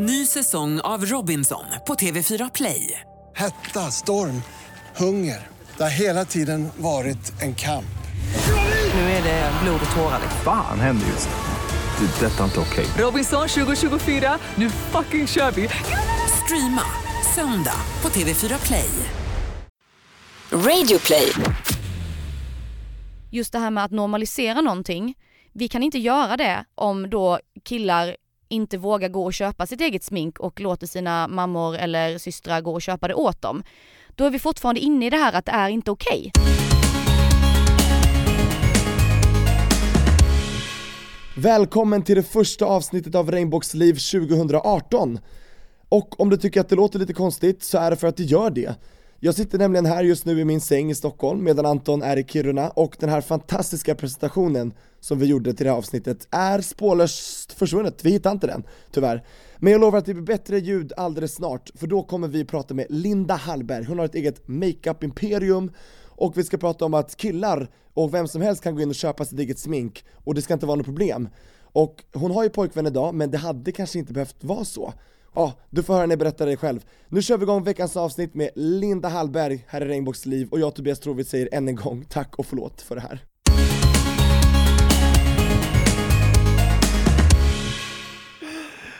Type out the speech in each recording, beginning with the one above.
Ny säsong av Robinson på TV4 Play. Hetta, storm, hunger. Det har hela tiden varit en kamp. Nu är det blod och tårar. Fan händer just nu. Det. är Detta är inte okej. Robinson 2024, nu fucking kör vi! Streama söndag på TV4 Play. Radio play. just det här med att normalisera någonting, vi kan inte göra det om då killar inte vågar gå och köpa sitt eget smink och låter sina mammor eller systrar gå och köpa det åt dem. Då är vi fortfarande inne i det här att det är inte okej. Välkommen till det första avsnittet av Rainbows liv 2018! Och om du tycker att det låter lite konstigt så är det för att det gör det. Jag sitter nämligen här just nu i min säng i Stockholm medan Anton är i Kiruna och den här fantastiska presentationen som vi gjorde till det här avsnittet är spårlöst försvunnet, vi hittar inte den, tyvärr. Men jag lovar att det blir bättre ljud alldeles snart, för då kommer vi prata med Linda Hallberg, hon har ett eget makeup-imperium och vi ska prata om att killar och vem som helst kan gå in och köpa sitt eget smink och det ska inte vara något problem. Och hon har ju pojkvän idag, men det hade kanske inte behövt vara så. Ja, du får höra henne berätta det själv. Nu kör vi igång veckans avsnitt med Linda Hallberg här i Regnbågs liv och jag Tobias Trovitz säger än en gång tack och förlåt för det här.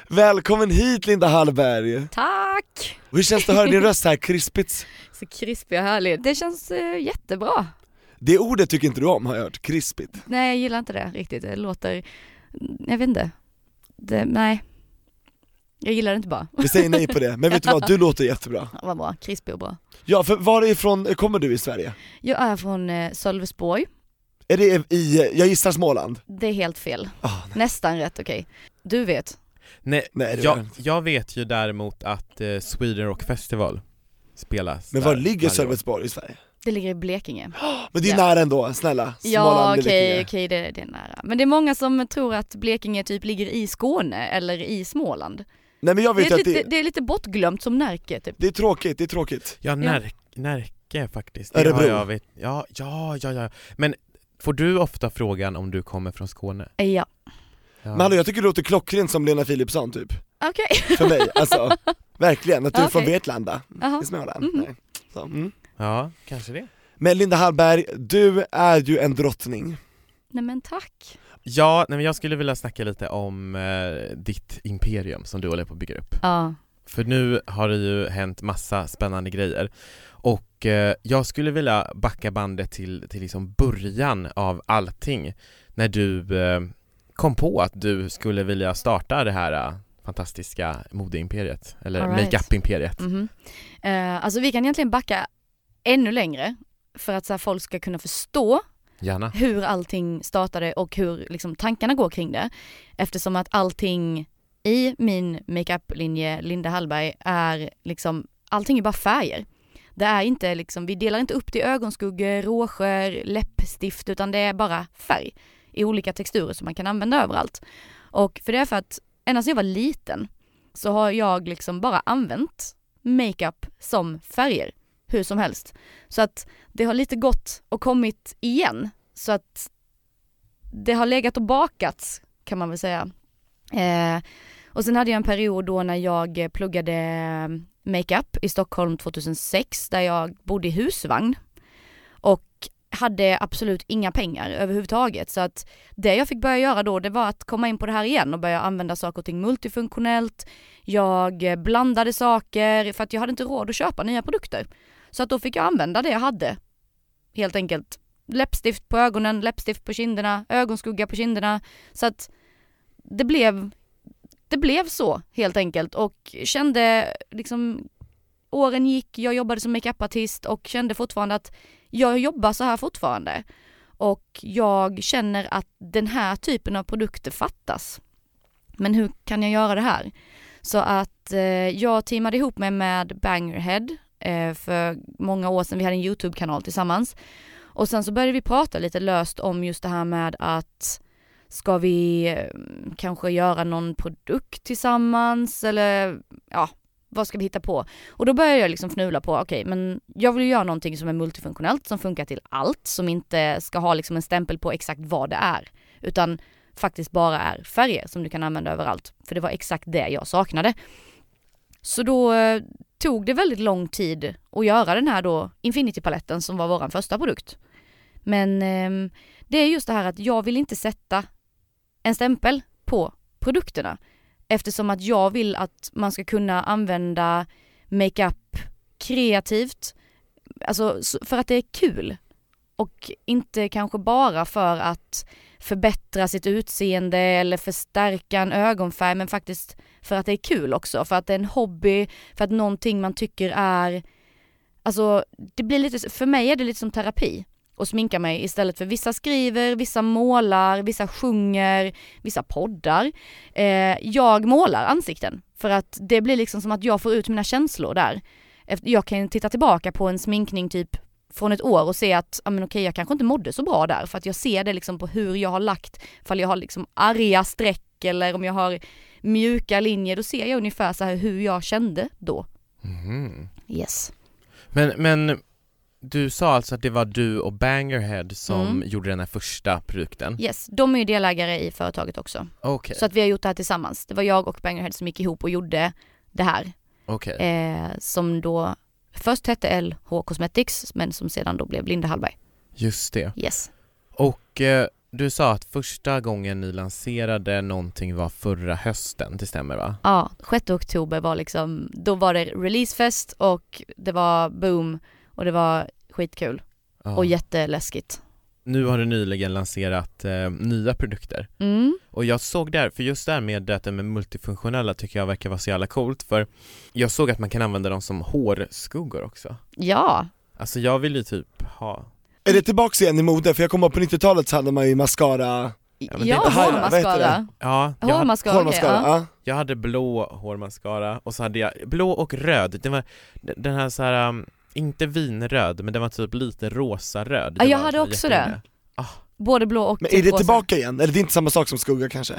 Välkommen hit Linda Hallberg! Tack! Hur känns det att höra din röst här krispigt? Så krispig och härlig. Det känns eh, jättebra. Det ordet tycker inte du om har jag hört, krispigt. Nej jag gillar inte det riktigt, det låter, jag vet inte. Det, nej. Jag gillar det inte bara. Vi säger nej på det, men vet du vad, du låter jättebra. Ja, Vad bra, krispig och bra. Ja, för varifrån kommer du i Sverige? Jag är från eh, Sölvesborg. Är det i, jag gissar Småland? Det är helt fel. Nej. Nästan rätt okej. Du vet. Nej, Nej, jag, jag vet ju däremot att eh, Sweden Rock Festival spelas Men där var ligger. Sölvesborg i Sverige? Det ligger i Blekinge. Men det är Ja. nära ändå, snälla. Ja Småland, okej, Blekinge. okej det, det är nära. Men det är många som tror att Blekinge typ ligger i Skåne eller i Småland. Nej men jag Det vet är, att lite, det, det är lite bortglömt som Närke typ. det är tråkigt, det är tråkigt. Ja, När, Närke faktiskt. Det Örebro. har jag vet. Ja, ja, ja, ja. Men får du ofta frågan om du kommer från Skåne? Ja. Ja. Men hallå, jag tycker det låter klockrent som Lena Philipsson typ, Okej. för mig, alltså Verkligen, att du är från Okej. Vetlanda, i Småland. Nej. Så, mm. ja, kanske det. Men Linda Hallberg, du är ju en drottning. Nej men tack. Ja, nej, men jag skulle vilja snacka lite om eh, ditt imperium som du håller på att bygga upp. Ja. För nu har det ju hänt massa spännande grejer och eh, jag skulle vilja backa bandet till, till liksom början av allting när du eh, kom på att du skulle vilja starta det här eh, fantastiska modeimperiet eller right. makeup-imperiet. Mhm. Eh, alltså vi kan egentligen backa ännu längre för att så folk ska kunna förstå Gärna. hur allting startade och hur liksom, tankarna går kring det. Eftersom att allting i min makeuplinje Linda Hallberg är liksom, allting är bara färger. Det är inte liksom, vi delar inte upp det i ögonskuggor, rouger, läppstift utan det är bara färg i olika texturer som man kan använda överallt. Och för det är för att ända sedan jag var liten så har jag liksom bara använt makeup som färger hur som helst. Så att det har lite gått och kommit igen. Så att det har legat och bakats kan man väl säga. Eh, och sen hade jag en period då när jag pluggade eh, makeup i Stockholm 2006 där jag bodde i husvagn. Och hade absolut inga pengar överhuvudtaget så att det jag fick börja göra då det var att komma in på det här igen och börja använda saker och ting multifunktionellt. Jag eh, blandade saker för att jag hade inte råd att köpa nya produkter. Så att då fick jag använda det jag hade. Helt enkelt. Läppstift på ögonen, läppstift på kinderna, ögonskugga på kinderna. Så att det blev, det blev så helt enkelt och kände liksom åren gick, jag jobbade som makeupartist och kände fortfarande att jag jobbar så här fortfarande. Och jag känner att den här typen av produkter fattas. Men hur kan jag göra det här? Så att eh, jag teamade ihop mig med Bangerhead eh, för många år sedan. Vi hade en YouTube-kanal tillsammans. Och sen så började vi prata lite löst om just det här med att ska vi eh, kanske göra någon produkt tillsammans eller ja, vad ska vi hitta på? Och då började jag liksom fnula på, okej men jag vill göra någonting som är multifunktionellt, som funkar till allt, som inte ska ha liksom en stämpel på exakt vad det är. Utan faktiskt bara är färger som du kan använda överallt. För det var exakt det jag saknade. Så då eh, tog det väldigt lång tid att göra den här då Infinity-paletten som var vår första produkt. Men eh, det är just det här att jag vill inte sätta en stämpel på produkterna eftersom att jag vill att man ska kunna använda makeup kreativt, alltså för att det är kul och inte kanske bara för att förbättra sitt utseende eller förstärka en ögonfärg men faktiskt för att det är kul också, för att det är en hobby, för att någonting man tycker är, alltså det blir lite, för mig är det lite som terapi och sminka mig istället för vissa skriver, vissa målar, vissa sjunger, vissa poddar. Eh, jag målar ansikten för att det blir liksom som att jag får ut mina känslor där. Jag kan titta tillbaka på en sminkning typ från ett år och se att, ja men okej jag kanske inte mådde så bra där för att jag ser det liksom på hur jag har lagt, ifall jag har liksom arga streck eller om jag har mjuka linjer, då ser jag ungefär så här hur jag kände då. Mhm. Yes. Men, men du sa alltså att det var du och Bangerhead som Mm. gjorde den här första produkten? Yes, de är ju delägare i företaget också. Okej, Så att vi har gjort det här tillsammans. Det var jag och Bangerhead som gick ihop och gjorde det här. okej. Eh, som då först hette LH Cosmetics men som sedan då blev Linda Hallberg. Just det. Yes. Och eh, du sa att första gången ni lanserade någonting var förra hösten, det stämmer va? Ja, 6 oktober var liksom, då var det releasefest och det var boom och det var skitkul Ja. och jätteläskigt. Nu har du nyligen lanserat eh, nya produkter Mm. och jag såg där, för just där med det med multifunktionella tycker jag verkar vara så jävla coolt för jag såg att man kan använda dem som hårskuggor också. Ja, Alltså jag vill ju typ ha Är det tillbaks igen i mode? För jag kommer på 90-talet så hade man ju mascara, ja, det här, heter hårmascara. Ja, jag, hade, Hårmascara, hårmascara, okej, ja. ja. jag hade blå hårmascara och så hade jag blå och röd, det var den här så här, um, inte vinröd men den var typ lite rosa-röd Ja, Det jag hade så också jätteinne. Både blå och Men är det rosa. tillbaka igen? Eller det är inte samma sak som skugga kanske?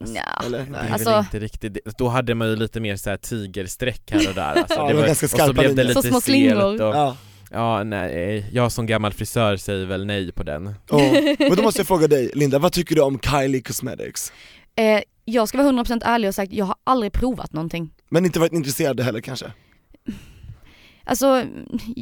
Nja. Eller? Det Nej. är Alltså- väl inte riktigt, det. då hade man ju lite mer så här tigerstreck här och där alltså. Ja, det var ganska Och så skarpa blev det lite Så små slingor. och, Ja. Ja, nej, jag som gammal frisör säger väl nej på den Och, men då måste jag fråga dig, Linda, vad tycker du om Kylie Cosmetics? Eh, jag ska vara 100% ärlig och sagt, jag har aldrig provat någonting. Men inte varit intresserad heller kanske? Alltså,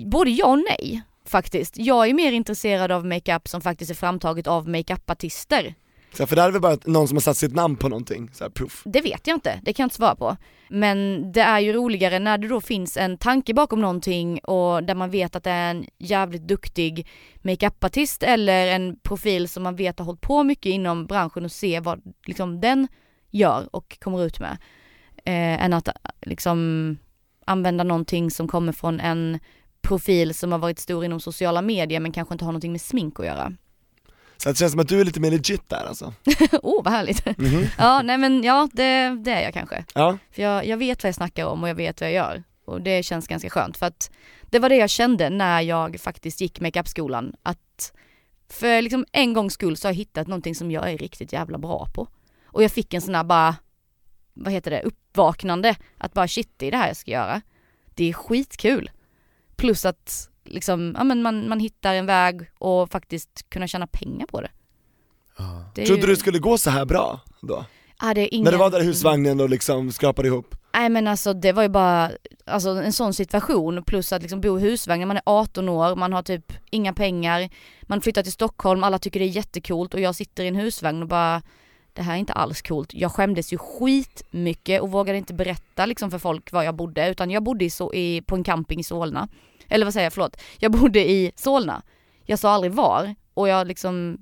både ja och nej faktiskt. Jag är mer intresserad av makeup som faktiskt är framtaget av makeupartister. Så, här, för det är väl bara någon som har satt sitt namn på någonting, så här, proof. Det vet jag inte, det kan jag inte svara på. Men det är ju roligare när det då finns en tanke bakom någonting och där man vet att det är en jävligt duktig makeupartist eller en profil som man vet har hållit på mycket inom branschen och se vad liksom den gör och kommer ut med. Eh, än att liksom använda någonting som kommer från en profil som har varit stor inom sociala medier men kanske inte har någonting med smink att göra. Så det känns som att du är lite mer legit där alltså. Åh oh, vad härligt! Mhm. ja nej men ja det, det är jag kanske. Ja, För jag, jag vet vad jag snackar om och jag vet vad jag gör. Och det känns ganska skönt för att det var det jag kände när jag faktiskt gick makeupskolan. Att för liksom en gångs skull så har jag hittat någonting som jag är riktigt jävla bra på. Och jag fick en sån här bara, vad heter det, uppvaknande. Att bara shit det är det här jag ska göra. Det är skitkul. Plus att liksom, ja men man, man hittar en väg och faktiskt kunna tjäna pengar på det. Ja. det trodde ju- du skulle gå så här bra då? Ja, det ingen... När du var där i husvagnen och liksom skrapade ihop? Nej men alltså det var ju bara, alltså en sån situation plus att liksom bo i husvagn man är 18 år, man har typ inga pengar, man flyttar till Stockholm, alla tycker det är jättekult och jag sitter i en husvagn och bara det här är inte alls coolt. Jag skämdes ju skitmycket och vågade inte berätta liksom för folk var jag bodde utan jag bodde i, så, i, på en camping i Solna. Eller vad säger jag, förlåt. Jag bodde i Solna. Jag sa aldrig var och jag liksom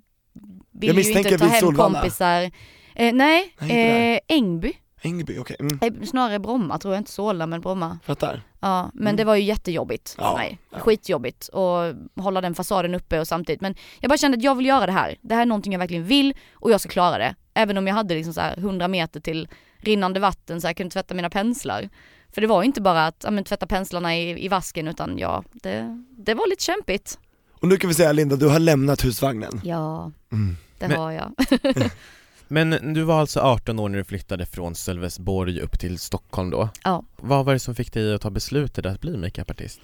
ville ju inte ta hem Solvalla. kompisar. Eh, nej, Nej, eh, Ängby. Ängby, okej, mm, Eh, Snarare Bromma tror jag, inte Solna men Bromma. fattar. Ja, men Mm. det var ju jättejobbigt för Ja, mig. ja. Skitjobbigt att hålla den fasaden uppe och samtidigt. Men jag bara kände att jag vill göra det här. Det här är någonting jag verkligen vill och jag ska klara det. Även om jag hade liksom så här 100 meter till rinnande vatten så jag kunde tvätta mina penslar. För det var ju inte bara att ja, men, tvätta penslarna i, i vasken utan ja, det, det var lite kämpigt. Och nu kan vi säga Linda, du har lämnat husvagnen. Ja, Mm. det Men- har jag. Men du var alltså 18 år när du flyttade från Sölvesborg upp till Stockholm då? Ja. Vad var det som fick dig att ta beslutet att bli makeupartist?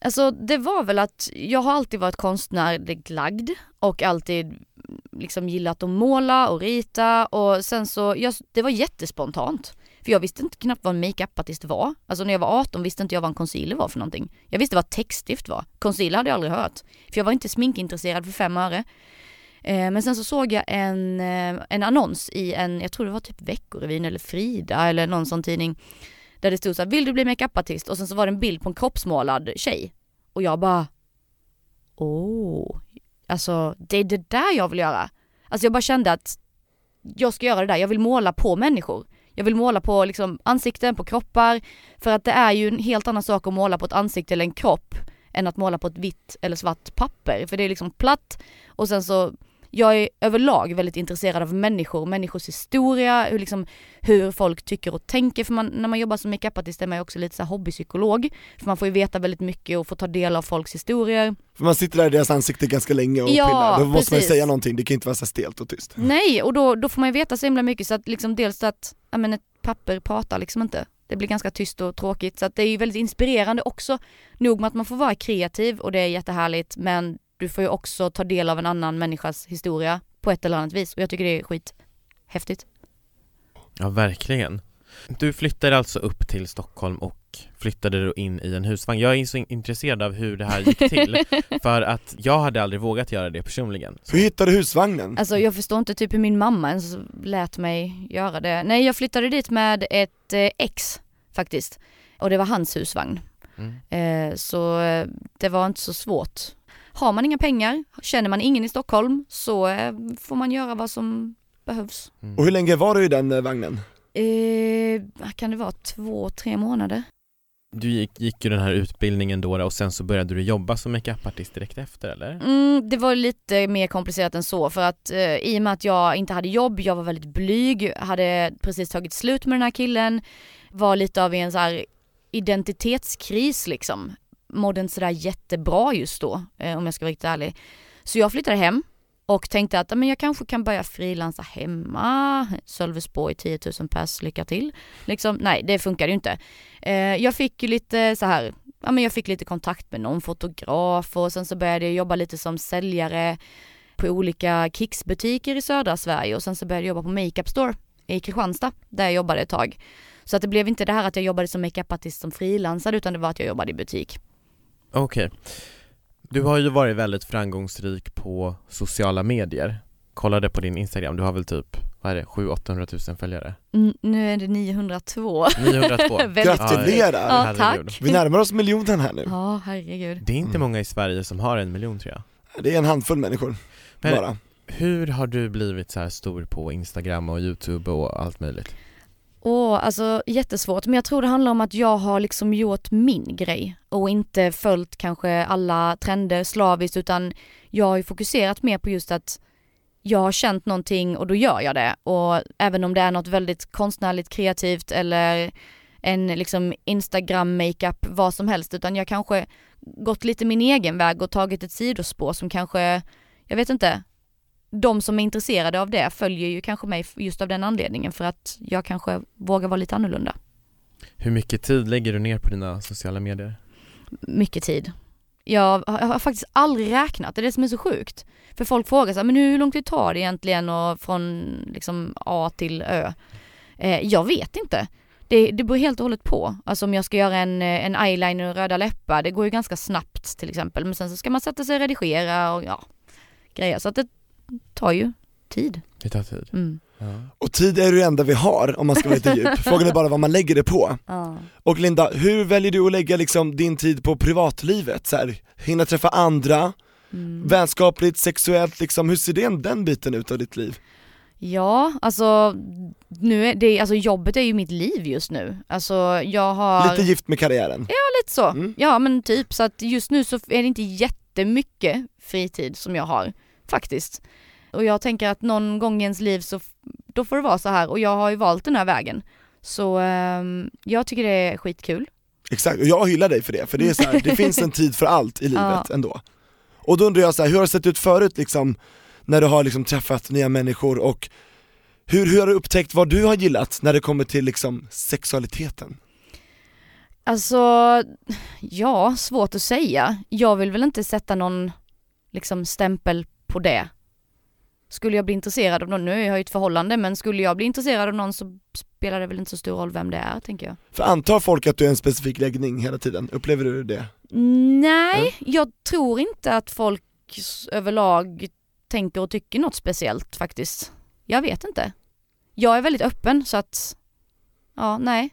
Alltså det var väl att jag har alltid varit konstnärligt lagd och alltid liksom gillat att måla och rita och sen så, jag, det var jättespontant. För jag visste inte knappt vad en makeup-artist var. Alltså när jag var 18 visste inte jag vad en concealer var för någonting. Jag visste vad textstift var. Concealer hade jag aldrig hört. För jag var inte sminkintresserad för fem öre. Eh, men sen så såg jag en, eh, en annons i en, jag tror det var typ Veckorevyn eller Frida eller någon sån tidning. Där det stod så här, vill du bli makeupartist? Och sen så var det en bild på en kroppsmålad tjej. Och jag bara, åh, alltså det är det där jag vill göra. Alltså jag bara kände att jag ska göra det där, jag vill måla på människor. Jag vill måla på liksom ansikten, på kroppar. För att det är ju en helt annan sak att måla på ett ansikte eller en kropp än att måla på ett vitt eller svart papper. För det är liksom platt och sen så jag är överlag väldigt intresserad av människor, människors historia, hur, liksom, hur folk tycker och tänker. För man, när man jobbar som makeupartist är man ju också lite så hobbypsykolog. För man får ju veta väldigt mycket och få ta del av folks historier. För man sitter där i deras ansikte ganska länge och Ja, pillar, då måste man ju precis. säga någonting, det kan inte vara så stelt och tyst. Nej, och då, då får man ju veta så himla mycket så att liksom dels att, ja men ett papper pratar liksom inte. Det blir ganska tyst och tråkigt så att det är ju väldigt inspirerande också. Nog med att man får vara kreativ och det är jättehärligt men du får ju också ta del av en annan människas historia på ett eller annat vis och jag tycker det är skit häftigt. Ja, verkligen. Du flyttade alltså upp till Stockholm och flyttade då in i en husvagn. Jag är så intresserad av hur det här gick till, för att jag hade aldrig vågat göra det personligen. Hur hittade du husvagnen? Alltså jag förstår inte typ hur min mamma ens lät mig göra det. Nej jag flyttade dit med ett eh, ex faktiskt. Och det var hans husvagn. Mm. Eh, så eh, det var inte så svårt. Har man inga pengar, känner man ingen i Stockholm så eh, får man göra vad som behövs. Mm. Och hur länge var du i den eh, vagnen? Eh, kan det vara, två, tre månader? Du gick, gick ju den här utbildningen då och sen så började du jobba som makeupartist direkt efter eller? Mm, det var lite mer komplicerat än så för att eh, i och med att jag inte hade jobb, jag var väldigt blyg, hade precis tagit slut med den här killen, var lite av en så här identitetskris liksom. Mådde inte sådär jättebra just då, eh, om jag ska vara riktigt ärlig. Så jag flyttade hem och tänkte att men jag kanske kan börja frilansa hemma, Sölvesborg 10 000 pers, lycka till. Liksom, nej det funkade ju inte. Eh, jag fick ju lite så här ja men jag fick lite kontakt med någon fotograf och sen så började jag jobba lite som säljare på olika Kicks-butiker i södra Sverige och sen så började jag jobba på Makeup Store i Kristianstad där jag jobbade ett tag. Så att det blev inte det här att jag jobbade som makeupartist som frilansare utan det var att jag jobbade i butik. Okej. Du har ju varit väldigt framgångsrik på sociala medier. Kollade på din Instagram, du har väl typ, vad är det, 700-800 000 följare? Mm, nu är det 902. 902? Väldigt- Gratulerar! Ja, herregud. tack. Vi närmar oss miljonen här nu. Ja, herregud. Det är inte Mm. många i Sverige som har en miljon tror jag. Det är en handfull människor, Men- bara. Hur har du blivit så här stor på Instagram och Youtube och allt möjligt? Åh, alltså jättesvårt. Men jag tror det handlar om att jag har liksom gjort min grej och inte följt kanske alla trender slaviskt utan jag har ju fokuserat mer på just att jag har känt någonting och då gör jag det. Och även om det är något väldigt konstnärligt kreativt eller en liksom Instagram makeup, vad som helst, utan jag kanske gått lite min egen väg och tagit ett sidospår som kanske, jag vet inte, de som är intresserade av det följer ju kanske mig just av den anledningen för att jag kanske vågar vara lite annorlunda. Hur mycket tid lägger du ner på dina sociala medier? Mycket tid. Jag har, faktiskt aldrig räknat, det är det som är så sjukt. För folk frågar så här, men hur lång tid tar det egentligen och från liksom A till Ö? Eh, jag vet inte. Det, det beror helt och hållet på. Alltså om jag ska göra en, eh, en eyeliner och röda läppar, det går ju ganska snabbt till exempel. Men sen så ska man sätta sig och redigera och ja, grejer. Så att det tar ju tid. Det tar tid. Mm. Ja. Och tid är det enda vi har om man ska vara lite djup, frågan är bara vad man lägger det på. Ja. Och Linda, hur väljer du att lägga liksom din tid på privatlivet? Så här, hinna träffa andra, Mm. vänskapligt, sexuellt liksom, hur ser den, den biten ut av ditt liv? Ja, alltså nu är det, alltså jobbet är ju mitt liv just nu. Alltså jag har Lite gift med karriären? lite så. Mm. Ja men typ så att just nu så är det inte jättemycket fritid som jag har faktiskt. Och jag tänker att någon gång i ens liv så då får det vara så här och jag har ju valt den här vägen. Så ehm, jag tycker det är skitkul. Exakt, och jag hyllar dig för det, för det är så här, det finns en tid för allt i livet ändå. Och då undrar jag så här, hur har det sett ut förut liksom, när du har liksom träffat nya människor och hur, hur har du upptäckt vad du har gillat när det kommer till liksom sexualiteten? Alltså, ja, svårt att säga. Jag vill väl inte sätta någon liksom stämpel på det. Skulle jag bli intresserad av någon, nu är jag i ett förhållande, men skulle jag bli intresserad av någon så spelar det väl inte så stor roll vem det är, tänker jag. För antar folk att du är en specifik läggning hela tiden? Upplever du det? Nej, jag tror inte att folk överlag tänker och tycker något speciellt faktiskt. Jag vet inte. Jag är väldigt öppen så att, ja, nej.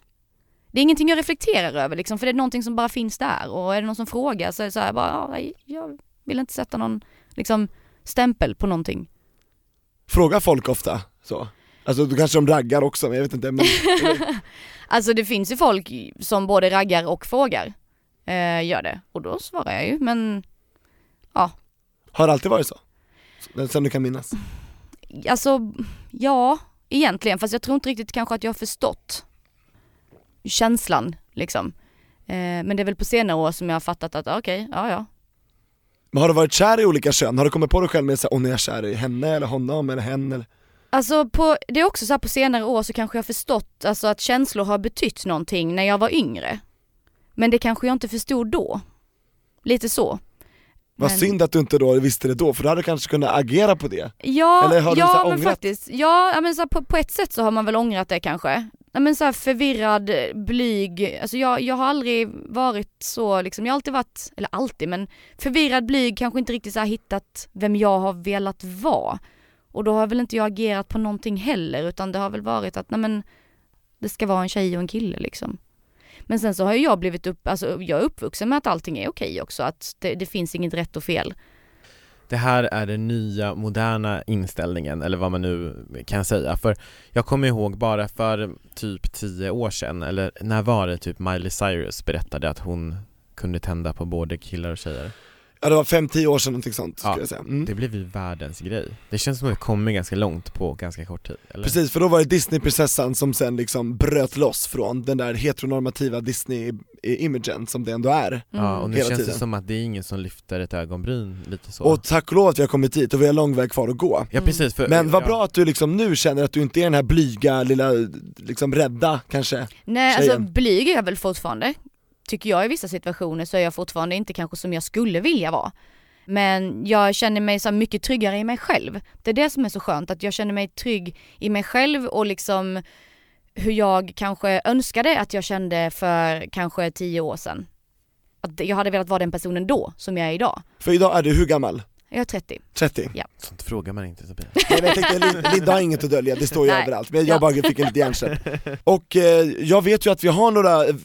Det är ingenting jag reflekterar över liksom, för det är någonting som bara finns där och är det någon som frågar så är det så här, bara, ja, jag vill inte sätta någon liksom stämpel på någonting. Frågar folk ofta så? Alltså då kanske de raggar också, men jag vet inte men, Alltså det finns ju folk som både raggar och frågar, eh, gör det. Och då svarar jag ju, men Har det alltid varit så? Sen du kan minnas? Alltså, ja, egentligen. Fast jag tror inte riktigt kanske att jag har förstått känslan liksom. Eh, men det är väl på senare år som jag har fattat att okej, ja ja. Men har du varit kär i olika kön? Har du kommit på dig själv med att åh nu är jag kär i henne eller honom eller hen eller? Alltså på, det är också så på senare år så kanske jag förstått alltså att känslor har betytt någonting när jag var yngre. Men det kanske jag inte förstod då. Lite så. Vad Men- synd att du inte då visste det då, för du hade kanske kunnat agera på det. Ja, Eller har du så ja här men ångrat? faktiskt. Ja, men så på, på ett sätt så har man väl ångrat det kanske. Ja, men så här förvirrad, blyg, alltså jag, jag har aldrig varit så liksom, jag har alltid varit, eller alltid men förvirrad, blyg, kanske inte riktigt så här hittat vem jag har velat vara. Och då har väl inte jag agerat på någonting heller utan det har väl varit att nej men det ska vara en tjej och en kille liksom. Men sen så har ju jag blivit upp, alltså jag är uppvuxen med att allting är okej också, att det, det finns inget rätt och fel. Det här är den nya moderna inställningen, eller vad man nu kan säga. För jag kommer ihåg bara för typ tio år sedan, eller när var det typ Miley Cyrus berättade att hon kunde tända på både killar och tjejer. Ja det var 5-10 år sedan någonting sånt, skulle Ja, jag säga. Mm. Det blev ju världens grej. Det känns som att det kommer ganska långt på ganska kort tid, eller? Precis, för då var det Disneyprinsessan som sen liksom bröt loss från den där heteronormativa Disney-imagen som det ändå är. Ja, och nu hela känns tiden. det som att det är ingen som lyfter ett ögonbryn lite så. Och tack och lov att vi har kommit dit och vi har lång väg kvar att gå. ja precis, för, Men vad ja. bra att du liksom nu känner att du inte är den här blyga, lilla, liksom rädda kanske. Nej, alltså tjejen. blyg är jag väl fortfarande. Tycker jag i vissa situationer så är jag fortfarande inte kanske som jag skulle vilja vara. Men jag känner mig så mycket tryggare i mig själv. Det är det som är så skönt, att jag känner mig trygg i mig själv och liksom hur jag kanske önskade att jag kände för kanske tio år sedan. Att jag hade velat vara den personen då, som jag är idag. För idag är du hur gammal? Jag är 30. 30? Sånt frågar man inte Tobias. Nej, jag tänkte, Lin- Linda har inget att dölja, det står ju Nej. överallt, men jag Ja. bara fick en lite hjärnsläpp. Och eh, jag vet ju att vi har några eh,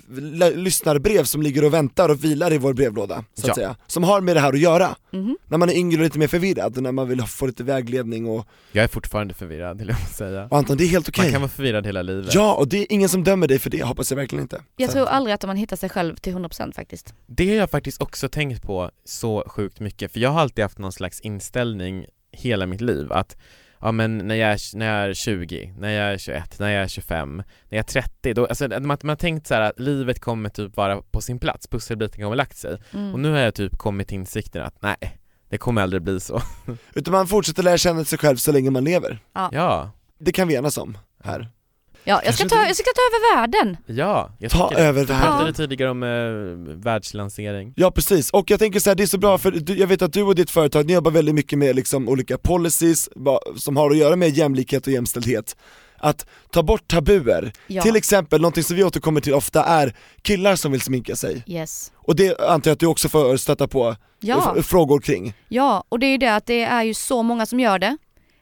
lyssnarbrev som ligger och väntar och vilar i vår brevlåda, så att Ja. säga, som har med det här att göra. Mhm. När man är yngre och lite mer förvirrad, när man vill få lite vägledning och, Jag är fortfarande förvirrad, vill jag säga. och Anton det är helt okej. Man kan vara förvirrad hela livet. Ja, och det är ingen som dömer dig för det, hoppas jag verkligen inte. Jag Så- tror aldrig att man hittar sig själv till 100% faktiskt. Det har jag faktiskt också tänkt på så sjukt mycket, för jag har alltid haft någon slags inställning hela mitt liv att Ja men när jag, är, när jag är 20, när jag är 21, när jag är 25, när jag är 30, då, alltså man, man har tänkt så här att livet kommer typ vara på sin plats, pusselbiten kommer lagt sig Mm. och nu har jag typ kommit till insikten att nej, det kommer aldrig bli så Utan man fortsätter lära känna sig själv så länge man lever. Ja, Det kan vi enas om här. Ja, jag ska, ta, jag ska ta över världen. ja, jag Ta tycker över Du pratade Ja. tidigare om eh, världslansering Ja precis, och jag tänker så här, det är så bra för du, jag vet att du och ditt företag, ni jobbar väldigt mycket med liksom olika policies som har att göra med jämlikhet och jämställdhet Att ta bort tabuer, Ja. till exempel någonting som vi återkommer till ofta är killar som vill sminka sig Yes. Och det antar jag att du också får stöta på Ja. f- frågor kring Ja, och det är ju det att det är ju så många som gör det.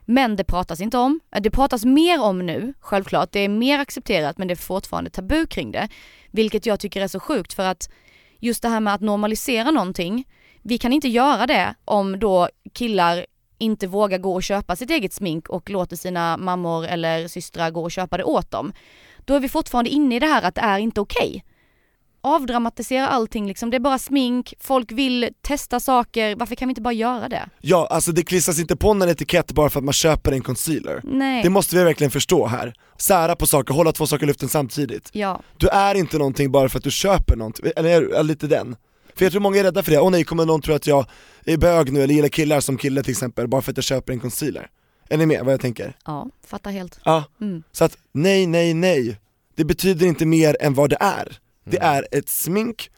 Men det pratas inte om. Eh, det pratas mer om nu, självklart. Det är mer accepterat men det är fortfarande tabu kring det. Vilket jag tycker är så sjukt för att just det här med att normalisera någonting. Vi kan inte göra det om då killar inte vågar gå och köpa sitt eget smink och låter sina mammor eller systrar gå och köpa det åt dem. Då är vi fortfarande inne i det här att det är inte okej. Avdramatisera allting liksom, det är bara smink, folk vill testa saker, varför kan vi inte bara göra det? Ja, alltså det klistras inte på en etikett bara för att man köper en concealer Nej. Det måste vi verkligen förstå här Sära på saker, hålla två saker i luften samtidigt Ja, Du är inte någonting bara för att du köper någonting, eller är, lite den? För jag tror många är rädda för det, åh nej kommer någon tro att jag är bög nu eller gillar killar som kille till exempel bara för att jag köper en concealer Är ni med vad jag tänker? ja, fattar helt. Ja, Mm. så att nej, nej, nej Det betyder inte mer än vad det är Det Mm. är ett smink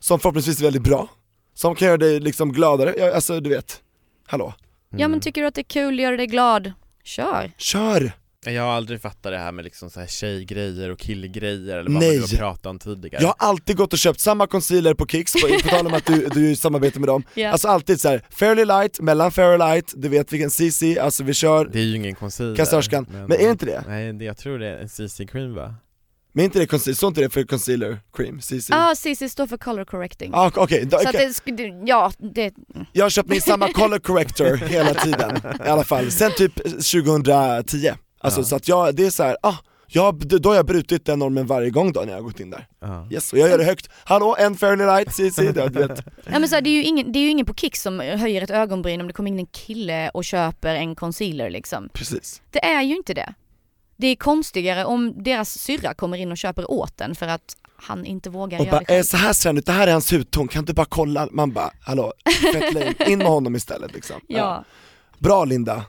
som förhoppningsvis är väldigt bra, som kan göra dig liksom gladare, Ja, alltså du vet, hallå, Ja Mm. men tycker du att det är kul, gör dig glad, kör! kör! Jag har aldrig fattat det här med liksom så här tjejgrejer och killgrejer eller vad Nej. man pratat om tidigare Jag har alltid gått och köpt samma concealer på Kicks, på, på tal om att du, du samarbetar med dem, Ja. alltså alltid så här, fairly light, mellan fair och light, du vet vilken CC, alltså vi kör, Det är ju ingen concealer kassörskan, men, är det inte det? Nej, det, jag tror det är en CC cream va? Men inte det concealer, står inte det för concealer cream, CC? Ja, ah, CC står för color correcting. Ah, Okej, då- Så att okej. det, ja, det, jag har köpt min samma color corrector hela tiden, i alla fall, sen typ 2010 Alltså Ja. så att jag, det är så här, ah, jag, då har jag brutit den normen varje gång då när jag har gått in där Ja. Yes, och jag gör det högt, hallå en fairly light CC, du vet ja men så här, det, är ju ingen, det är ju ingen på kick som höjer ett ögonbryn om det kommer in en kille och köper en concealer liksom. Precis Det är ju inte det. Det är konstigare om deras syrra kommer in och köper åt den för att han inte vågar Och göra bara, det själv. eh, så här ser han ut, det här är hans hudton, kan du bara kolla? Man bara, hallå, fett lame, in med honom istället liksom Ja. Bra Linda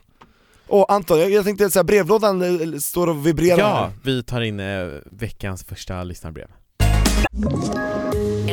Och Anton, jag, jag tänkte säga brevlådan eh, står och vibrerar Ja, här. vi tar in eh, veckans första lyssnarbrev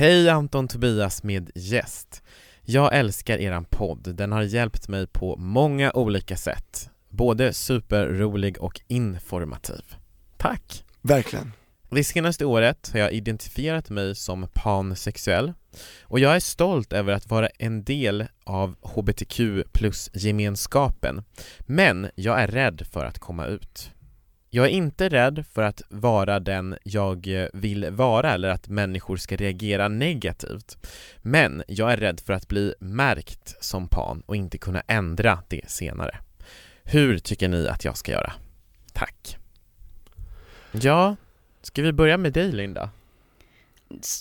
Hej Anton Tobias med gäst. Jag älskar eran podd, den har hjälpt mig på många olika sätt. Både superrolig och informativ. Tack! Verkligen. Det senaste året har jag identifierat mig som pansexuell. Och jag är stolt över att vara en del av HBTQ plus-gemenskapen men jag är rädd för att komma ut. Jag är inte rädd för att vara den jag vill vara eller att människor ska reagera negativt men jag är rädd för att bli märkt som pan och inte kunna ändra det senare. Hur tycker ni att jag ska göra? Tack! Ja, Ska vi börja med dig Linda?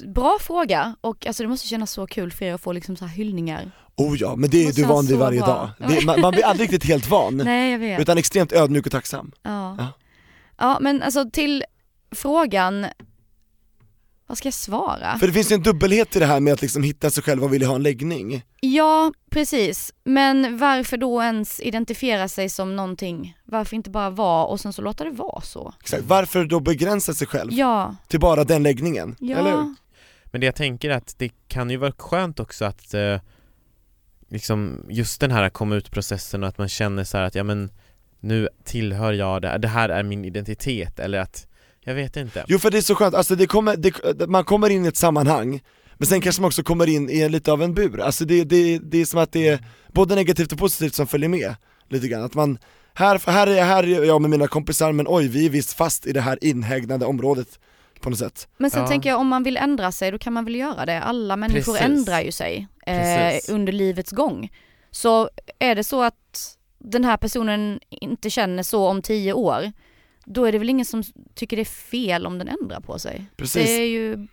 Bra fråga och alltså det måste kännas så kul för er att få liksom så här hyllningar. Oh ja, men det är du van vid varje bra. dag. Det, man, man blir aldrig riktigt helt van, Nej jag vet. utan extremt ödmjuk och tacksam. Ja. Ja. Ja men alltså till frågan, vad ska jag svara? För det finns ju en dubbelhet i det här med att liksom hitta sig själv och vilja ha en läggning. Ja, precis. Men varför då ens identifiera sig som någonting? Varför inte bara vara och sen så låta det vara så? Exakt. Varför då begränsa sig själv Ja, till bara den läggningen? ja. Eller hur? Men det jag tänker är att det kan ju vara skönt också att eh, liksom just den här komma ut-processen och att man känner så här att ja men nu tillhör jag det, det här är min identitet eller att jag vet inte. Jo för det är så skönt, alltså det kommer, det, man kommer in i ett sammanhang men sen kanske man också kommer in i en, lite av en bur, alltså det, det, det är som att det är både negativt och positivt som följer med lite grann, att man här, här är jag, här är jag med mina kompisar men oj vi är visst fast i det här inhägnade området på något sätt Men sen Ja. tänker jag om man vill ändra sig då kan man väl göra det. Alla människor Precis. ändrar ju sig eh, under livets gång. Så är det så att den här personen inte känner så om tio år, då är det väl ingen som tycker det är fel om den ändrar på sig. Precis. Det är ju,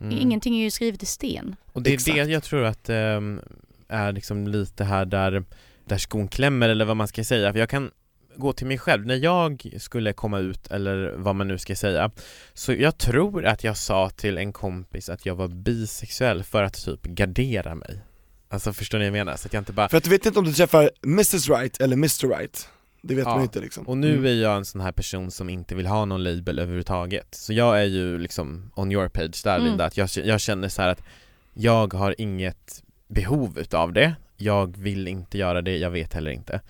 Mm. ingenting är ju skrivet i sten. Och det är Exakt. det jag tror att ehm, är liksom lite här där, där skon klämmer eller vad man ska säga, för jag kan gå till mig själv, när jag skulle komma ut eller vad man nu ska säga Så jag tror att jag sa till en kompis att jag var bisexuell för att typ gardera mig Alltså förstår ni vad jag menar? Så att jag inte bara För att du vet inte om du träffar Mrs Right eller Mr Right, det vet Ja. man inte liksom Och nu Mm. är jag en sån här person som inte vill ha någon label överhuvudtaget Så jag är ju liksom on your page där Mm. Linda, att jag, jag känner så här att jag har inget behov utav det Jag vill inte göra det, jag vet heller inte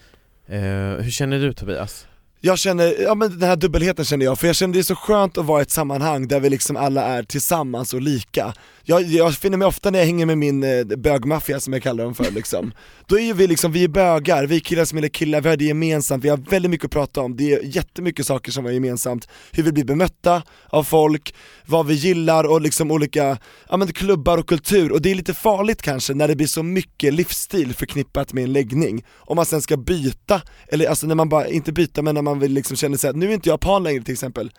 Eh, Hur känner du Tobias? Jag känner, ja men den här dubbelheten känner jag, för jag känner det är så skönt att vara i ett sammanhang där vi liksom alla är tillsammans och lika jag, jag finner mig ofta när jag hänger med min eh, bögmaffia som jag kallar dem för liksom. Då är ju vi liksom, vi är bögar, vi är killar som gillar killar, vi har det gemensamt, vi har väldigt mycket att prata om, det är jättemycket saker som är gemensamt. Hur vi blir bemötta av folk, vad vi gillar och liksom olika, ja men klubbar och kultur. Och det är lite farligt kanske när det blir så mycket livsstil förknippat med en läggning. Om man sen ska byta, eller alltså när man bara, inte byta men när man vill liksom känna sig att nu är inte jag pan längre till exempel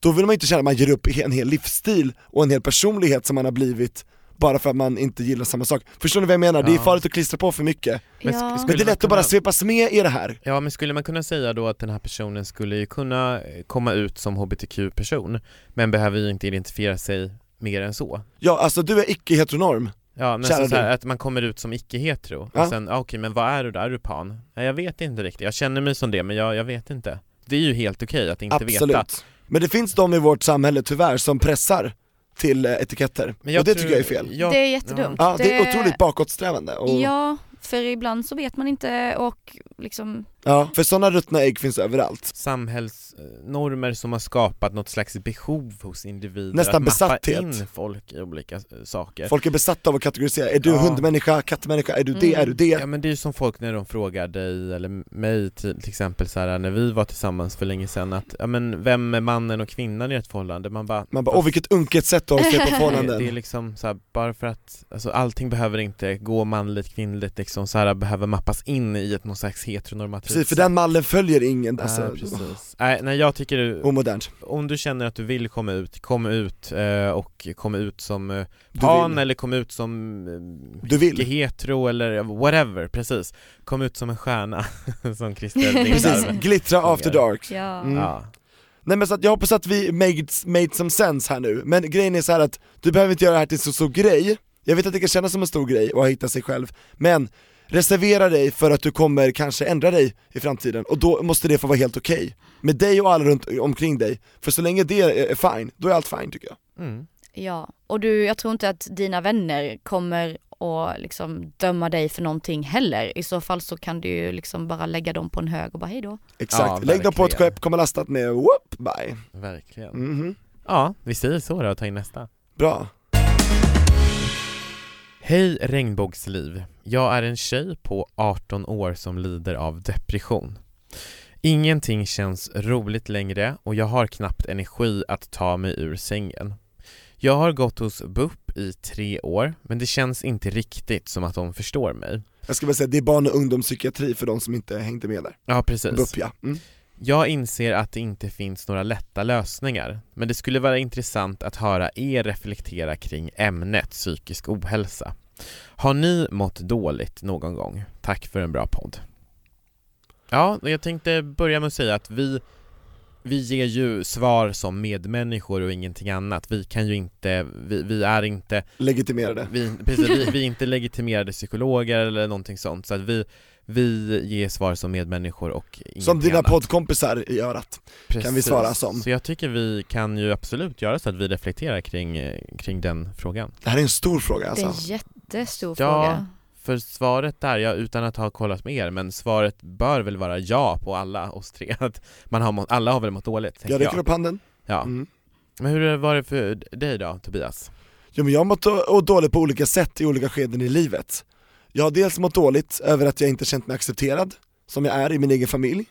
då vill man inte känna att man ger upp en hel livsstil och en hel personlighet som man har blivit bara för att man inte gillar samma sak. Förstår ni vad jag menar? Det är Ja. farligt att klistra på för mycket. Men Ja. Men det är lätt att bara kunna- svepas med i det här. Ja men skulle man kunna säga då att den här personen skulle ju kunna komma ut som hbtq-person men behöver ju inte identifiera sig mer än så? Ja, alltså du är icke-heteronorm. Ja men så, så här, att man kommer ut som icke-hetero Ja. och sen, ah, okej men vad är du då? Är du pan? Nej jag vet inte riktigt, jag känner mig som det men jag, jag vet inte Det är ju helt okej att inte Absolut. veta Men det finns de i vårt samhälle tyvärr som pressar till eh, etiketter, men och det tror- tycker jag är fel. Ja, Det är jättedumt. Ja, det är otroligt bakåtsträvande och, ja. Ja, för ibland så vet man inte och liksom, för sådana ruttna ägg finns överallt. samhällsnormer som har skapat något slags behov hos individer Nästan att besatthet. in folk i olika eh, saker Folk är besatta av att kategorisera, är du Ja. hundmänniska, kattmänniska, är du det, Mm. är du det? Ja men det är ju som folk när de frågar dig eller mig till, till exempel så här när vi var tillsammans för länge sedan att, ja men vem är mannen och kvinnan i ett förhållande? Man bara Man bara, åh vilket unket sätt att se på det, förhållanden. det är liksom så här, bara för att, alltså allting behöver inte gå manligt, kvinnligt liksom så här, behöver mappas in i ett någon slags heteronormativt Precis, för den mallen följer ingen, alltså, Nej, precis. Nej, nej jag tycker du, omodernt. om du känner att du vill komma ut, kom ut eh, och kom ut som eh, pan eller kom ut som eh, Du vill. hetero eller whatever, precis Kom ut som en stjärna, som Christer Precis, glittra after dark. ja. Mm. Ja, Nej men så att jag hoppas att vi made, made some sense här nu, men grejen är så här att du behöver inte göra det här till så stor grej, jag vet att det kan kännas som en stor grej att hitta sig själv, men reservera dig för att du kommer kanske ändra dig i framtiden och då måste det få vara helt okej. Med dig och alla runt omkring dig, för så länge det är fine, då är allt fine tycker jag. mm. ja. Och du, jag tror inte att dina vänner kommer att liksom döma dig för någonting heller. I så fall så kan du ju liksom bara lägga dem på en hög och bara hej då. Exakt, Ja, lägg dem på ett skepp, kommer lastat med whoop, bye. verkligen Mhm. Ja, vi säger så då och tar in nästa Bra. Hej regnbågsliv. Jag är en tjej på 18 år som lider av depression. Ingenting känns roligt längre och jag har knappt energi att ta mig ur sängen. Jag har gått hos BUP i tre år, men det känns inte riktigt som att de förstår mig. Jag ska bara säga, det är barn och ungdomspsykiatri för de som inte hängde med där. Ja, precis. BUP ja. Mm. Jag inser att det inte finns några lätta lösningar, men det skulle vara intressant att höra er reflektera kring ämnet psykisk ohälsa. Har ni mått dåligt någon gång? Tack för en bra podd. Ja, jag tänkte börja med att säga att vi vi ger ju svar som medmänniskor och ingenting annat. Vi kan ju inte, vi, vi är inte Legitimerade. vi, precis, vi, vi är inte legitimerade psykologer eller någonting sånt, så att vi, vi ger svar som medmänniskor och Som dina annat. poddkompisar i örat. kan vi svara som. Så jag tycker vi kan ju absolut göra så att vi reflekterar kring, kring den frågan. Det här är en stor fråga Det är alltså. en jättestor Ja. fråga. För svaret där, ja, utan att ha kollat med er, men svaret bör väl vara ja på alla oss tre, att man har mått, alla har väl mått dåligt, Jag räcker jag. upp handen. Ja. Mm. Men hur var det för dig då, Tobias? Jo men jag har mått dåligt på olika sätt i olika skeden i livet. Jag har dels mått dåligt över att jag inte känt mig accepterad, som jag är i min egen familj,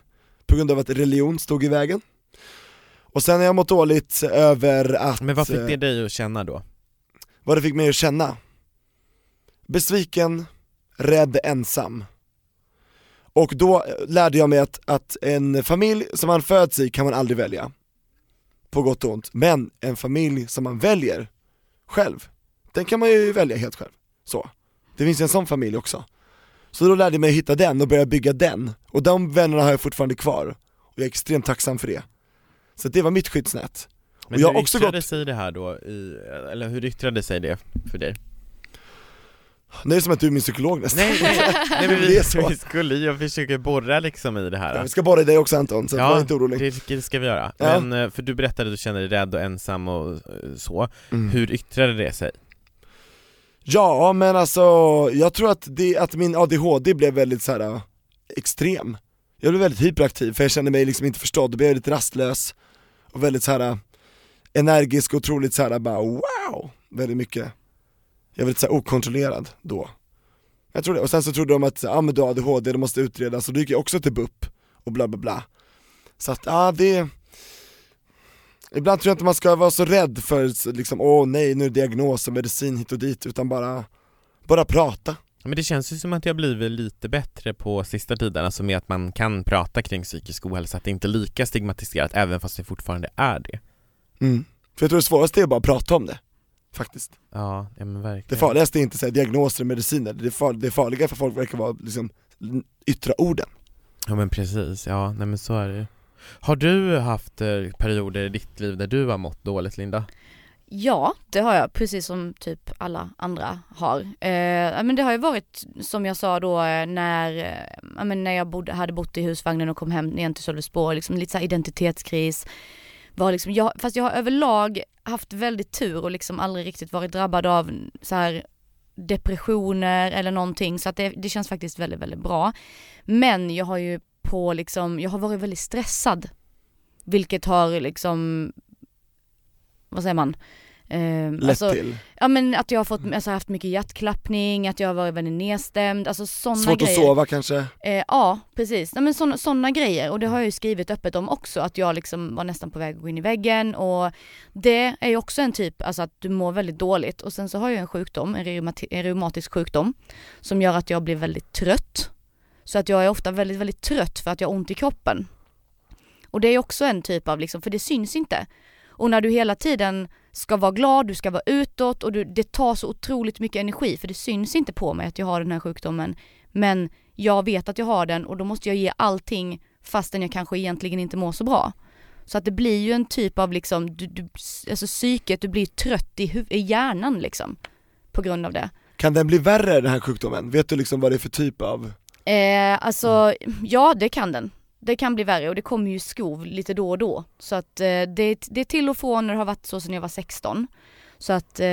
på grund av att religion stod i vägen. Och sen har jag mått dåligt över att, Men vad fick eh, det dig att känna då? vad det fick mig att känna? Besviken, rädd, ensam. Och då eh, lärde jag mig att, att en familj som man föds i kan man aldrig välja. På gott och ont. Men en familj som man väljer själv, den kan man ju välja helt själv. Så. Det finns en sån familj också. Så då lärde jag mig att hitta den och börja bygga den. Och de vännerna har jag fortfarande kvar. Och jag är extremt tacksam för det. Så det var mitt skyddsnät. Men och jag hur också yttrade gått, sig det här då, i, eller hur yttrade sig det för dig? nu är det som att du är min psykolog nästan. Nej, nej, men Det vi, vi skulle ju försöka borra liksom i det här Ja, vi ska bara i dig också Anton, så var inte orolig. det, det ska vi göra. Ja. Men, eh, för du berättade att du kände dig rädd och ensam och eh, så. Mm. Hur yttrade det sig? Ja men alltså, jag tror att, det, att min ADHD blev väldigt så här äh, extrem. Jag blev väldigt hyperaktiv för jag kände mig liksom inte förstådd, då blev jag lite rastlös. Och väldigt så här äh, energisk och otroligt så här äh, bara wow, väldigt mycket. Jag var lite så här okontrollerad då. Jag tror det, och sen så trodde de att, ja men du har ADHD, det måste utredas, och då gick jag också till BUP och bla bla bla. Så att, ja det Ibland tror jag inte man ska vara så rädd för liksom, åh nej nu är det diagnos och medicin hit och dit, utan bara, bara prata Men det känns ju som att jag blivit lite bättre på sista tiden, alltså med att man kan prata kring psykisk ohälsa, att det inte är lika stigmatiserat även fast det fortfarande är det. Mm. För jag tror det svåraste är bara att prata om det, faktiskt. Ja, ja men verkligen. Det farligaste är inte här, diagnoser och mediciner, det, far, det farliga för folk verkar vara liksom yttra orden. Ja men precis, ja nej men så är det ju. Har du haft eh, perioder i ditt liv där du har mått dåligt Linda? Ja, det har jag, precis som typ alla andra har. Eh, men det har ju varit, som jag sa då, eh, när, eh, men när jag bodde, hade bott i husvagnen och kom hem igen till Sölvesborg, liksom lite så här identitetskris. Var liksom, jag, fast jag har överlag haft väldigt tur och liksom aldrig riktigt varit drabbad av så här depressioner eller någonting så att det, det känns faktiskt väldigt, väldigt bra. Men jag har ju på liksom, jag har varit väldigt stressad. Vilket har liksom, vad säger man? Eh, Lätt alltså, till. Ja men att jag har fått, alltså haft mycket hjärtklappning, att jag har varit väldigt nedstämd, alltså sådana Svårt grejer. att sova kanske? Eh, ja precis, Nej, men sådana grejer och det har jag ju skrivit öppet om också att jag liksom var nästan på väg att gå in i väggen och det är ju också en typ, alltså att du mår väldigt dåligt och sen så har jag en sjukdom, en, reumati- en reumatisk sjukdom som gör att jag blir väldigt trött. Så att jag är ofta väldigt, väldigt trött för att jag har ont i kroppen. Och det är också en typ av liksom, för det syns inte. Och när du hela tiden ska vara glad, du ska vara utåt och du, det tar så otroligt mycket energi för det syns inte på mig att jag har den här sjukdomen. Men jag vet att jag har den och då måste jag ge allting fastän jag kanske egentligen inte mår så bra. Så att det blir ju en typ av liksom, du, du, alltså psyket, du blir trött i, i hjärnan liksom. På grund av det. Kan den bli värre den här sjukdomen? Vet du liksom vad det är för typ av? Eh, alltså, ja det kan den. Det kan bli värre och det kommer ju skov lite då och då. Så att eh, det, det är till och från när det har varit så sedan jag var 16. Så att eh,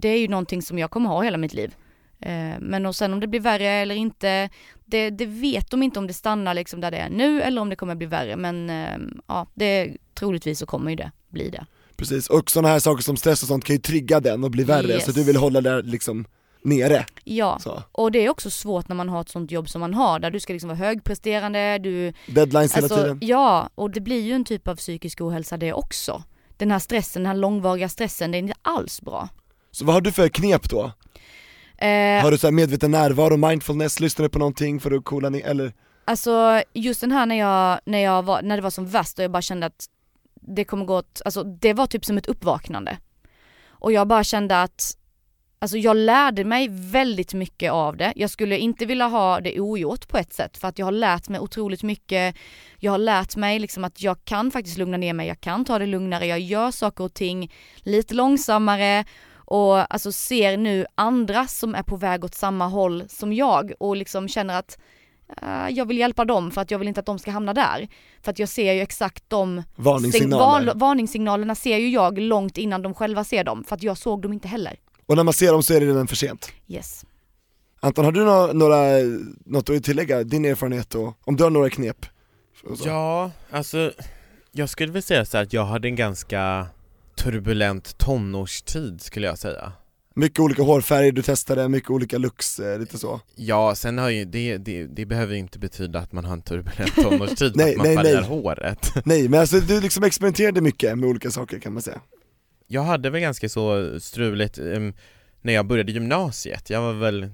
det är ju någonting som jag kommer ha hela mitt liv. Eh, men och sen om det blir värre eller inte, det, det vet de inte om det stannar liksom där det är nu eller om det kommer bli värre. Men eh, ja, det troligtvis så kommer ju det bli det. Precis, och sådana här saker som stress och sånt kan ju trigga den och bli värre, Yes. så du vill hålla det liksom nere. Ja, Så. och det är också svårt när man har ett sånt jobb som man har där du ska liksom vara högpresterande, du Deadlines hela Alltså, tiden. Ja, och det blir ju en typ av psykisk ohälsa det också. Den här stressen, den här långvariga stressen, det är inte alls bra. Så vad har du för knep då? Eh, Har du så medveten närvaro, mindfulness, lyssnar du på någonting för att coola ner, eller? Alltså just den här när jag, när jag var, när det var som värst och jag bara kände att det kommer gå åt, alltså det var typ som ett uppvaknande. Och jag bara kände att, alltså jag lärde mig väldigt mycket av det. Jag skulle inte vilja ha det ogjort på ett sätt för att jag har lärt mig otroligt mycket. Jag har lärt mig liksom att jag kan faktiskt lugna ner mig, jag kan ta det lugnare, jag gör saker och ting lite långsammare och alltså ser nu andra som är på väg åt samma håll som jag och liksom känner att eh, jag vill hjälpa dem för att jag vill inte att de ska hamna där. För att jag ser ju exakt de Varningssignaler. Sign- varningssignalerna ser ju jag långt innan de själva ser dem, för att jag såg dem inte heller. Och när man ser dem så är det redan för sent. Yes. Anton, har du några, några något att tillägga, din erfarenhet och om du har några knep? Ja, alltså jag skulle väl säga så här att jag hade en ganska turbulent tonårstid skulle jag säga. Mycket olika hårfärger du testade, mycket olika looks, eh, lite så. Ja, sen har ju det, det, det behöver ju inte betyda att man har en turbulent tonårstid, Nej, att man nej, färgar nej. håret. Nej men alltså du liksom experimenterade mycket med olika saker kan man säga. Jag hade väl ganska så struligt em, när jag började gymnasiet, jag var väl,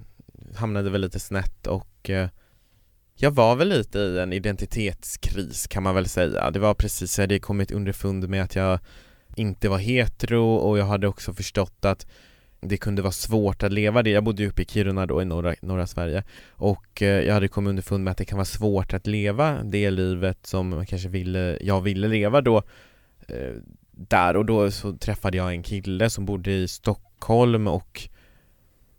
hamnade väl lite snett och eh, jag var väl lite i en identitetskris kan man väl säga. Det var precis, jag hade kommit underfund med att jag inte var hetero och jag hade också förstått att det kunde vara svårt att leva det. Jag bodde ju uppe i Kiruna då i norra, norra Sverige och eh, jag hade kommit underfund med att det kan vara svårt att leva det livet som man kanske ville, jag ville leva då eh, där och då så träffade jag en kille som bodde i Stockholm och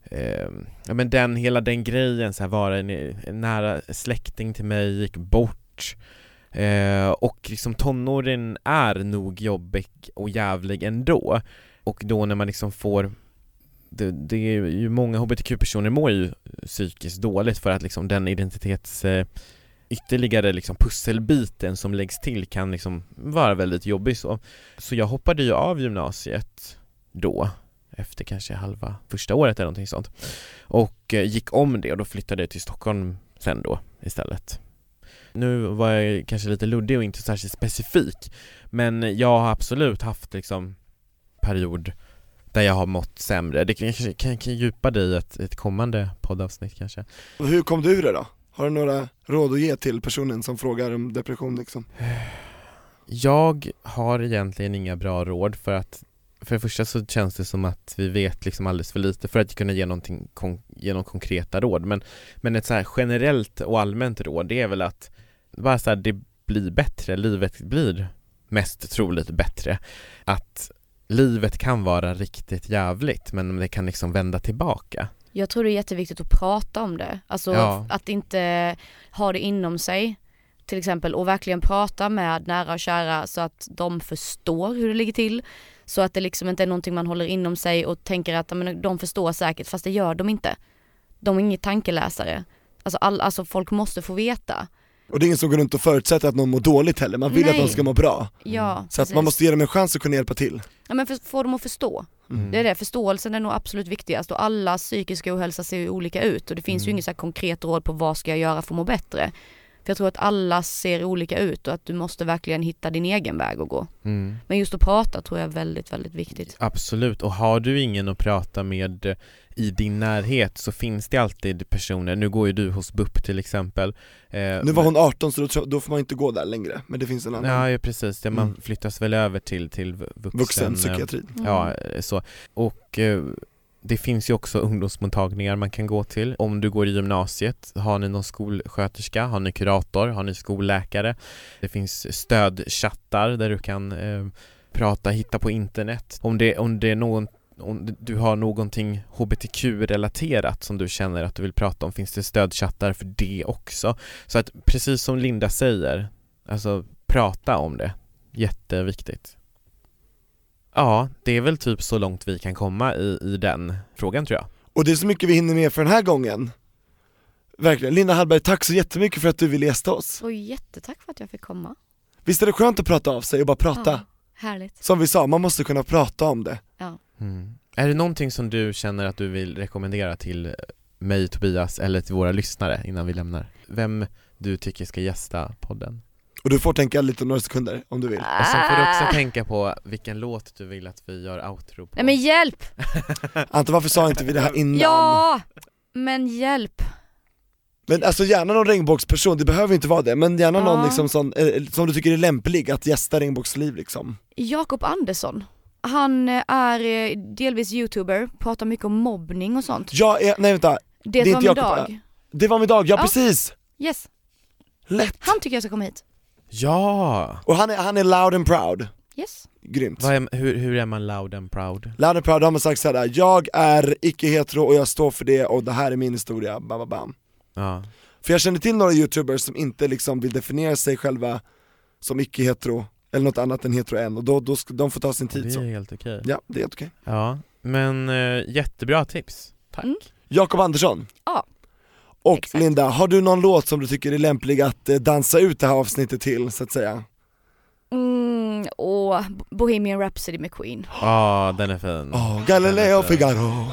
eh, ja men den, hela den grejen så här var en, en nära släkting till mig gick bort. Eh, och liksom tonåren är nog jobbig och jävlig ändå. Och då när man liksom får det, det är ju många hbtq-personer mår ju psykiskt dåligt för att liksom den identitets eh, ytterligare liksom pusselbiten som läggs till kan liksom vara väldigt jobbig så. Så jag hoppade ju av gymnasiet då, efter kanske halva första året eller någonting sånt. Och eh, gick om det och då flyttade jag till Stockholm sen då istället. Nu var jag kanske lite luddig och inte särskilt specifik, men jag har absolut haft liksom period där jag har mått sämre. Det kanske kan, kan djupa dig i ett, ett kommande poddavsnitt kanske. Hur kom du ur det då? Har du några råd att ge till personen som frågar om depression liksom? Jag har egentligen inga bra råd för att för det första så känns det som att vi vet liksom alldeles för lite för att kunna ge någonting kon- ge någon konkreta råd. Men, men ett så här generellt och allmänt råd det är väl att bara så här, det blir bättre, livet blir mest troligt bättre. Att livet kan vara riktigt jävligt men det kan liksom vända tillbaka. Jag tror det är jätteviktigt att prata om det. Alltså Ja. att inte ha det inom sig till exempel och verkligen prata med nära och kära så att de förstår hur det ligger till. Så att det liksom inte är någonting man håller inom sig och tänker att men, de förstår säkert fast det gör de inte. De är inget tankeläsare. Alltså, all, alltså folk måste få veta. Och det är ingen som går runt och förutsätter att någon mår dåligt heller, man vill att Nej. de ska må bra. Ja, Så att man måste ge dem en chans att kunna hjälpa till. Ja men för, få dem att förstå. Mm. Det är det, förståelsen är nog absolut viktigast och alla psykiska ohälsa ser ju olika ut och det finns ju Mm. inget så konkret råd på vad ska jag göra för att må bättre. För jag tror att alla ser olika ut och att du måste verkligen hitta din egen väg att gå. mm. Men just att prata tror jag är väldigt, väldigt viktigt. Absolut, och har du ingen att prata med eh, i din närhet så finns det alltid personer, nu går ju du hos BUP till exempel eh, Nu var hon 18 så då, då får man inte gå där längre, men det finns en annan Ja, ja precis, det, man Mm. flyttas väl över till, till vu- vuxen, vuxen eh, psykiatri. Ja, eh, så. Och eh, det finns ju också ungdomsmottagningar man kan gå till. Om du går i gymnasiet, har ni någon skolsköterska, har ni kurator, har ni skolläkare? Det finns stödchattar där du kan eh, prata, hitta på internet. Om det, om det är någon om du har någonting hbtq-relaterat som du känner att du vill prata om finns det stödchattar för det också. Så att precis som Linda säger, alltså prata om det. Jätteviktigt. Ja, det är väl typ så långt vi kan komma i, i den frågan tror jag. Och det är så mycket vi hinner med för den här gången. Verkligen. Linda Hallberg, tack så jättemycket för att du ville gästa oss. Och jättetack för att jag fick komma. Visst är det skönt att prata av sig och bara prata? Ja, härligt. Som vi sa, man måste kunna prata om det. Mm. Är det någonting som du känner att du vill rekommendera till mig, Tobias, eller till våra lyssnare innan vi lämnar? Vem du tycker ska gästa podden? Och du får tänka lite några sekunder om du vill. Och sen får du också tänka på vilken låt du vill att vi gör outro på. Nej men hjälp! Ante varför sa inte vi det här innan? Ja! Men hjälp! Men alltså gärna någon regnbågsperson, det behöver inte vara det, men gärna någon Ja. liksom sån, eh, som du tycker är lämplig att gästa regnbågsliv liksom. Jakob Andersson. Han eh, är eh, delvis youtuber, pratar mycket om mobbning och sånt. Är, nej vänta, Det, det var inte min Jakob, dag. det var min dag, ja, Ja. precis! Yes, Lätt! han tycker jag ska komma hit. Ja! Och han är, han är loud and proud, Yes. grymt. Vad är, hur, hur är man loud and proud? Loud and proud har man sagt såhär, jag är icke-hetero och jag står för det och det här är min historia, bam, bam, bam. Ja, För jag känner till några youtubers som inte liksom vill definiera sig själva som icke-hetero, eller något annat än hetero än, och då, då ska de få ta sin det tid så. är helt okej. Ja, det är helt okej. Ja, men eh, jättebra tips. Tack. Mm. Jakob Andersson. Ja. Och Exakt. Linda, har du någon låt som du tycker är lämplig att eh, dansa ut det här avsnittet till, så att säga? Mm, och Bohemian Rhapsody med Queen. Ja, den är fin. Åh, Galileo Den är fin. Figaro.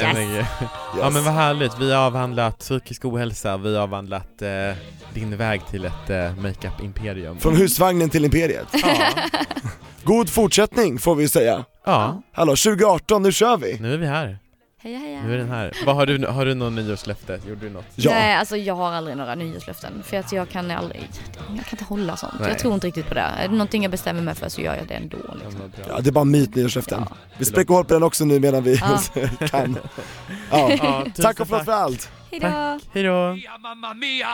Den är- Ja men vad härligt, vi har avhandlat psykisk ohälsa, vi har avhandlat eh, din väg till ett eh, makeup-imperium. Från husvagnen till imperiet. Ja, God fortsättning får vi säga. ja, Hallå, 2018, nu kör vi! nu är vi här. Heja heja. Nu är den här. Vad har du, har du någon nyårslöfte? Gjorde du något? Ja. Nej alltså jag har aldrig några nyårslöften för att jag kan aldrig, jag kan inte hålla sånt. Nej. Jag tror inte riktigt på det. Är det någonting jag bestämmer mig för så gör jag det ändå liksom. Ja, det är bara myt nyårslöften. Ja. Vi spräcker hål på den också nu medan vi Ja. kan. Ja. Tack och förlåt för allt! Hejdå! Hejdå! Mamma mia!